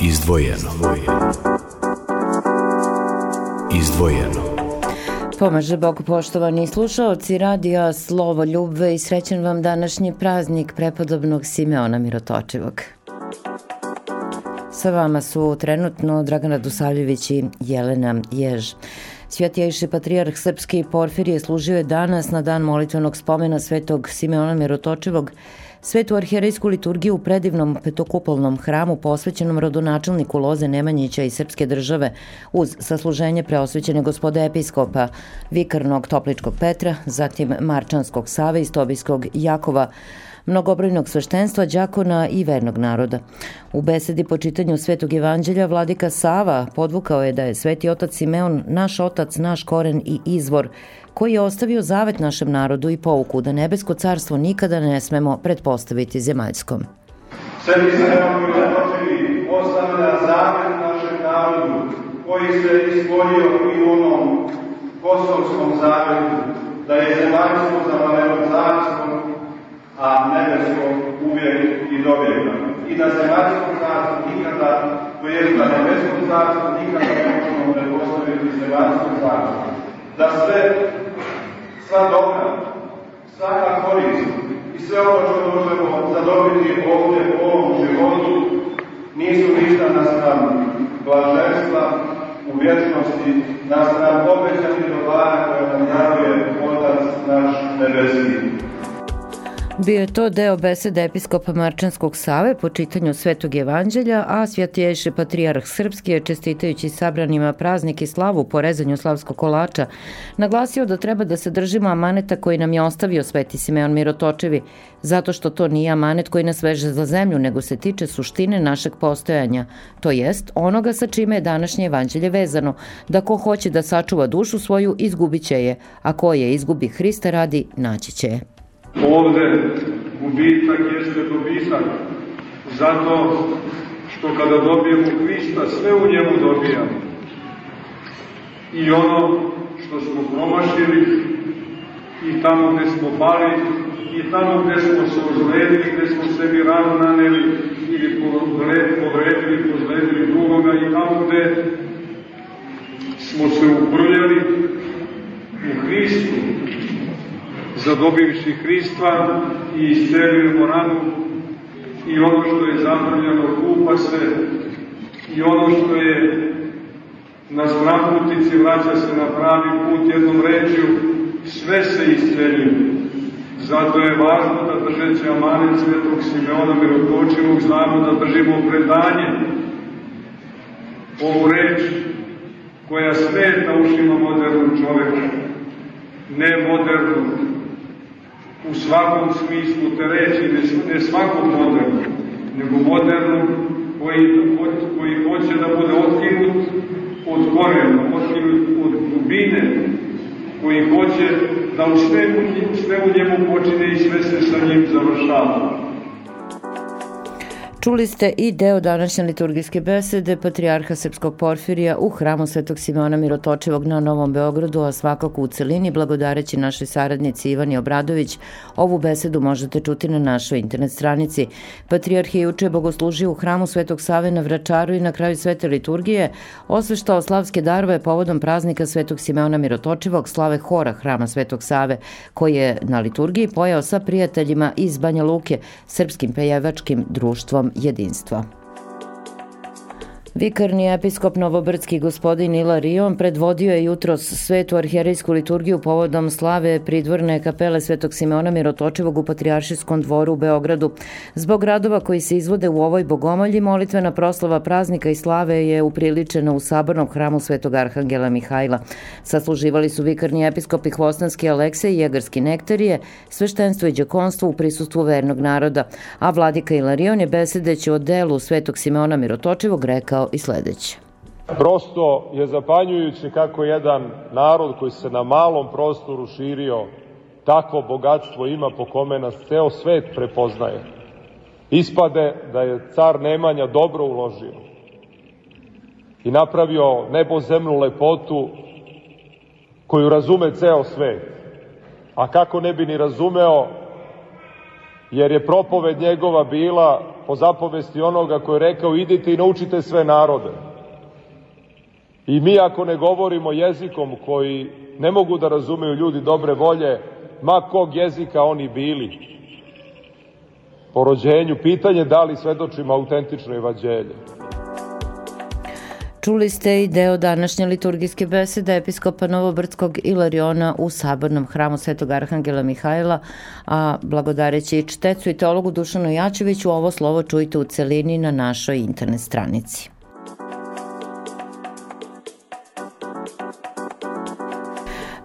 Izdvojeno. Izdvojeno. Pomaže Bog poštovani slušalci radija Slovo Ljubve i srećen vam današnji praznik prepodobnog Simeona Mirotočivog. Sa vama su trenutno Dragana Dusavljević i Jelena Jež. Svjatjejši patrijarh Srpski Porfirije služio je danas na dan molitvenog spomena svetog Simeona Mirotočivog Svetu arhijerejsku liturgiju u predivnom petokupolnom hramu posvećenom rodonačelniku Loze Nemanjića i Srpske države uz sasluženje preosvećene gospode episkopa Vikarnog Topličkog Petra, zatim Marčanskog Save i Stobijskog Jakova, mnogobrojnog sveštenstva, đakona i vernog naroda. U besedi po čitanju Svetog evanđelja vladika Sava podvukao je da je Sveti otac Simeon naš otac, naš koren i izvor, koji je ostavio zavet našem narodu i pouku da nebesko carstvo nikada ne smemo pretpostaviti zemaljskom. Sveti Simeon Milotočevi ostavlja zavet našem narodu koji se ispolio i u onom kosovskom zavetu da je zemaljsko zavaleno carstvo a nebesko uvijek i dovijeka. I da se vaćemo carstvo nikada, to je da nebesko carstvo nikada ne možemo prepostaviti zemaljsko carstvo. Da sve, sva dobra, svaka korist i sve ono što možemo zadobiti ovdje u ovom životu nisu ništa nastav blaženstva u vječnosti, nastav obećanih dobara koje nam javuje Otac naš nebeski. Bio je to deo besede episkopa Marčanskog save po čitanju Svetog evanđelja, a Svjatiješi patrijarh Srpski je čestitajući sabranima praznik i slavu po rezanju slavskog kolača naglasio da treba da se držimo amaneta koji nam je ostavio Sveti Simeon Mirotočevi, zato što to nije amanet koji nas veže za zemlju, nego se tiče suštine našeg postojanja, to jest onoga sa čime je današnje evanđelje vezano, da ko hoće da sačuva dušu svoju, izgubit će je, a ko je izgubi Hrista radi, naći će je. Ovde gubitak jeste dobitak, zato što kada dobijemo Hrista, sve u njemu dobijamo. I ono što smo promašili, i tamo gde smo pali, i tamo gde smo se ozledili, gde smo sebi rano naneli, ili povredili, pozledili drugoga, i tamo gde smo se uprljali u Hristu, zadobivši Hrista i iscelimo ranu i ono što je zapravljeno kupa se i ono što je na zbraputici vraća se na pravi put jednom rečju, sve se isceljuje. Zato je važno da držeći amanet svetog Simeona Mirotočivog znamo da držimo predanje ovu reč koja smeta ušima modernog čoveka, ne modernog, u svakom smislu te reći, ne, ne svakom modernu, nego modernu koji, koji hoće da bude otkinut od korena, otkinut od dubine, koji hoće da u sve, sve u njemu počine i sve se sa njim završava. Čuli ste i deo današnje liturgijske besede Patrijarha Srpskog Porfirija u hramu Svetog Simona Mirotočevog na Novom Beogradu, a svakako u celini, blagodareći našoj saradnici Ivani Obradović. Ovu besedu možete čuti na našoj internet stranici. Patrijarh je juče bogoslužio u hramu Svetog Save na Vračaru i na kraju svete liturgije osveštao slavske darove povodom praznika Svetog Simeona Mirotočevog slave hora hrama Svetog Save, koji je na liturgiji pojao sa prijateljima iz Banja Luke, srpskim pejevačkim društvom jedinstva. Vikarni episkop Novobrdski gospodin Ilarion predvodio je jutros svetu arhijerejsku liturgiju povodom slave pridvorne kapele Svetog Simeona Mirotočevog u Patrijaršijskom dvoru u Beogradu. Zbog radova koji se izvode u ovoj bogomolji, molitvena proslava praznika i slave je upriličena u sabornom hramu Svetog Arhangela Mihajla. Sasluživali su vikarni episkop i Hvostanski Aleksej i Jegarski Nektarije, sveštenstvo i džakonstvo u prisustvu vernog naroda, a vladika Ilarion je besedeći o delu Svetog Simeona Mirotočevog rekao rekao i sledeće. Prosto je zapanjujuće kako jedan narod koji se na malom prostoru širio takvo bogatstvo ima po kome nas ceo svet prepoznaje. Ispade da je car Nemanja dobro uložio i napravio nebo zemnu lepotu koju razume ceo svet. A kako ne bi ni razumeo, jer je propoved njegova bila po zapovesti onoga koji je rekao idite i naučite sve narode. I mi ako ne govorimo jezikom koji ne mogu da razumeju ljudi dobre volje, ma kog jezika oni bili, po rođenju, pitanje da li svedočimo autentično evanđelje. Čuli ste i deo današnje liturgijske besede episkopa Novobrdskog Ilariona u sabornom hramu Svetog Arhangela Mihajla, a blagodareći čtecu i teologu Dušanu Jačeviću ovo slovo čujte u celini na našoj internet stranici.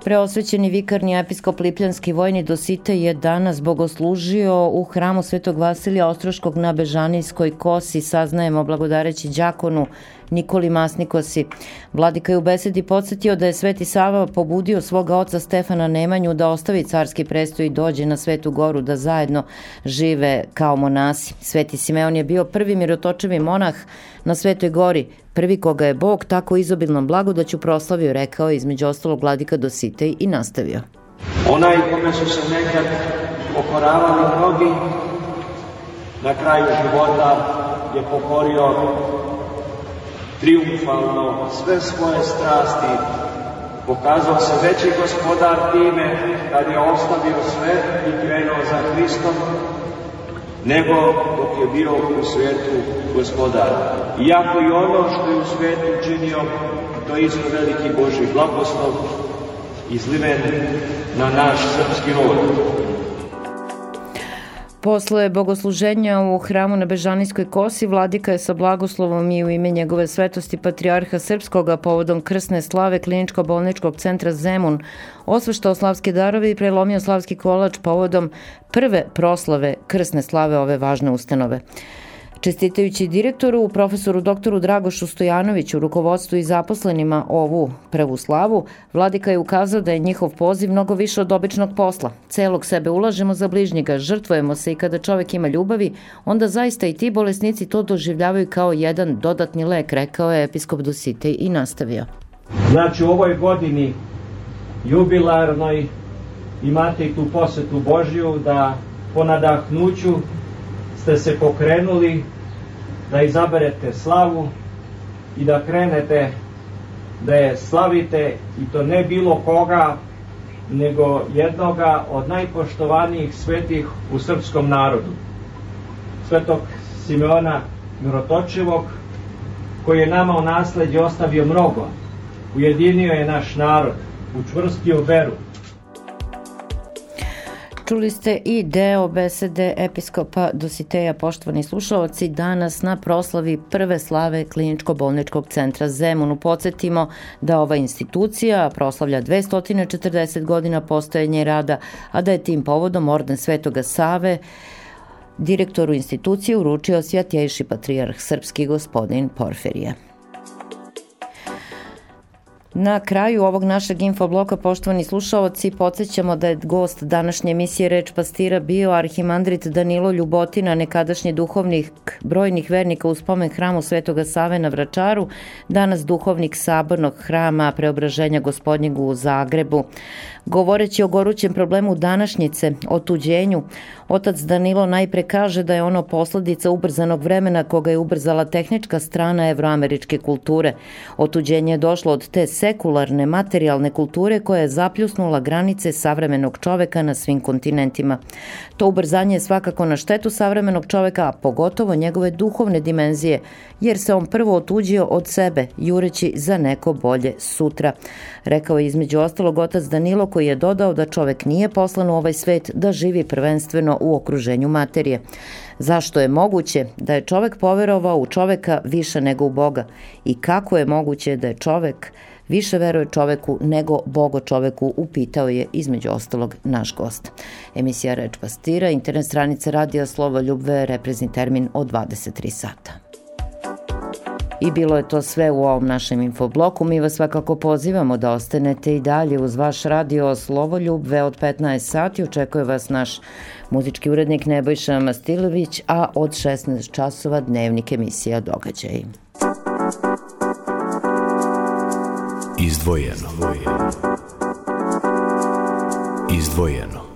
Preosvećeni vikarni episkop Lipljanski vojni Dosite je danas bogoslužio u hramu Svetog Vasilija Ostroškog na Bežanijskoj kosi, saznajemo blagodareći đakonu Nikoli Masnikosi. Vladika je u besedi podsjetio da je Sveti Sava pobudio svoga oca Stefana Nemanju da ostavi carski presto i dođe na Svetu goru da zajedno žive kao monasi. Sveti Simeon je bio prvi mirotočevi monah na Svetoj gori, prvi koga je Bog tako izobilnom blagodaću proslavio, rekao između ostalog vladika Dositej i nastavio. Onaj kome su se nekad pokoravali mnogi, na kraju života je pokorio triumfalno sve svoje strasti, pokazao se veći gospodar time kad je ostavio sve i krenuo za Hristom, nego dok je bio u svetu gospodar. Iako i ono što je u svetu činio, to je isto veliki Boži blagoslov, izliven na naš srpski rod. Posle bogosluženja u hramu na Bežanijskoj kosi, vladika je sa blagoslovom i u ime njegove svetosti Patriarha Srpskoga povodom krsne slave kliničko-bolničkog centra Zemun osveštao slavske darove i prelomio slavski kolač povodom prve proslave krsne slave ove važne ustanove. Čestitajući direktoru, profesoru doktoru Dragošu Stojanoviću, rukovodstvu i zaposlenima ovu prvu slavu, Vladika je ukazao da je njihov poziv mnogo više od običnog posla. Celog sebe ulažemo za bližnjega, žrtvujemo se i kada čovek ima ljubavi, onda zaista i ti bolesnici to doživljavaju kao jedan dodatni lek, rekao je episkop Dositej i nastavio. Znači u ovoj godini jubilarnoj imate i tu posetu Božju da po nadahnuću ste se pokrenuli da izaberete slavu i da krenete da je slavite i to ne bilo koga, nego jednoga od najpoštovanijih svetih u srpskom narodu. Svetog Simeona Mirotočevog, koji je nama u nasledđe ostavio mnogo, ujedinio je naš narod, učvrstio veru, Čuli ste i deo besede episkopa Dositeja, poštovani slušalci, danas na proslavi prve slave kliničko-bolničkog centra Zemunu. Podsjetimo da ova institucija proslavlja 240 godina postojanja i rada, a da je tim povodom Orden Svetoga Save direktoru institucije uručio Svjatjejši patrijarh srpski gospodin Porfirije. Na kraju ovog našeg infobloka, poštovani slušalci, podsjećamo da je gost današnje emisije Reč pastira bio arhimandrit Danilo Ljubotina, nekadašnji duhovnik brojnih vernika u spomen hramu Svetoga Save na Vračaru, danas duhovnik sabornog hrama Preobraženja gospodnjeg u Zagrebu. Govoreći o gorućem problemu današnjice, o tuđenju, otac Danilo najpre kaže da je ono posledica ubrzanog vremena koga je ubrzala tehnička strana evroameričke kulture. Otuđenje je došlo od te sekularne materijalne kulture koja je zapljusnula granice savremenog čoveka na svim kontinentima. To ubrzanje je svakako na štetu savremenog čoveka, a pogotovo njegove duhovne dimenzije, jer se on prvo otuđio od sebe, jureći za neko bolje sutra. Rekao je između ostalog otac Danilo koji je dodao da čovek nije poslan u ovaj svet da živi prvenstveno u okruženju materije. Zašto je moguće da je čovek poverovao u čoveka više nego u Boga i kako je moguće da je čovek više veruje čoveku nego Bogo čoveku, upitao je između ostalog naš gost. Emisija Reč pastira, internet stranica Radija Slovo Ljubve, reprezni termin od 23 sata. I bilo je to sve u ovom našem infobloku. Mi vas svakako pozivamo da ostanete i dalje uz vaš radio Slovoljubve od 15 sati. Očekuje vas naš muzički urednik Nebojša Mastilović, a od 16 časova dnevnik emisija Događaj. Izdvojeno. Izdvojeno.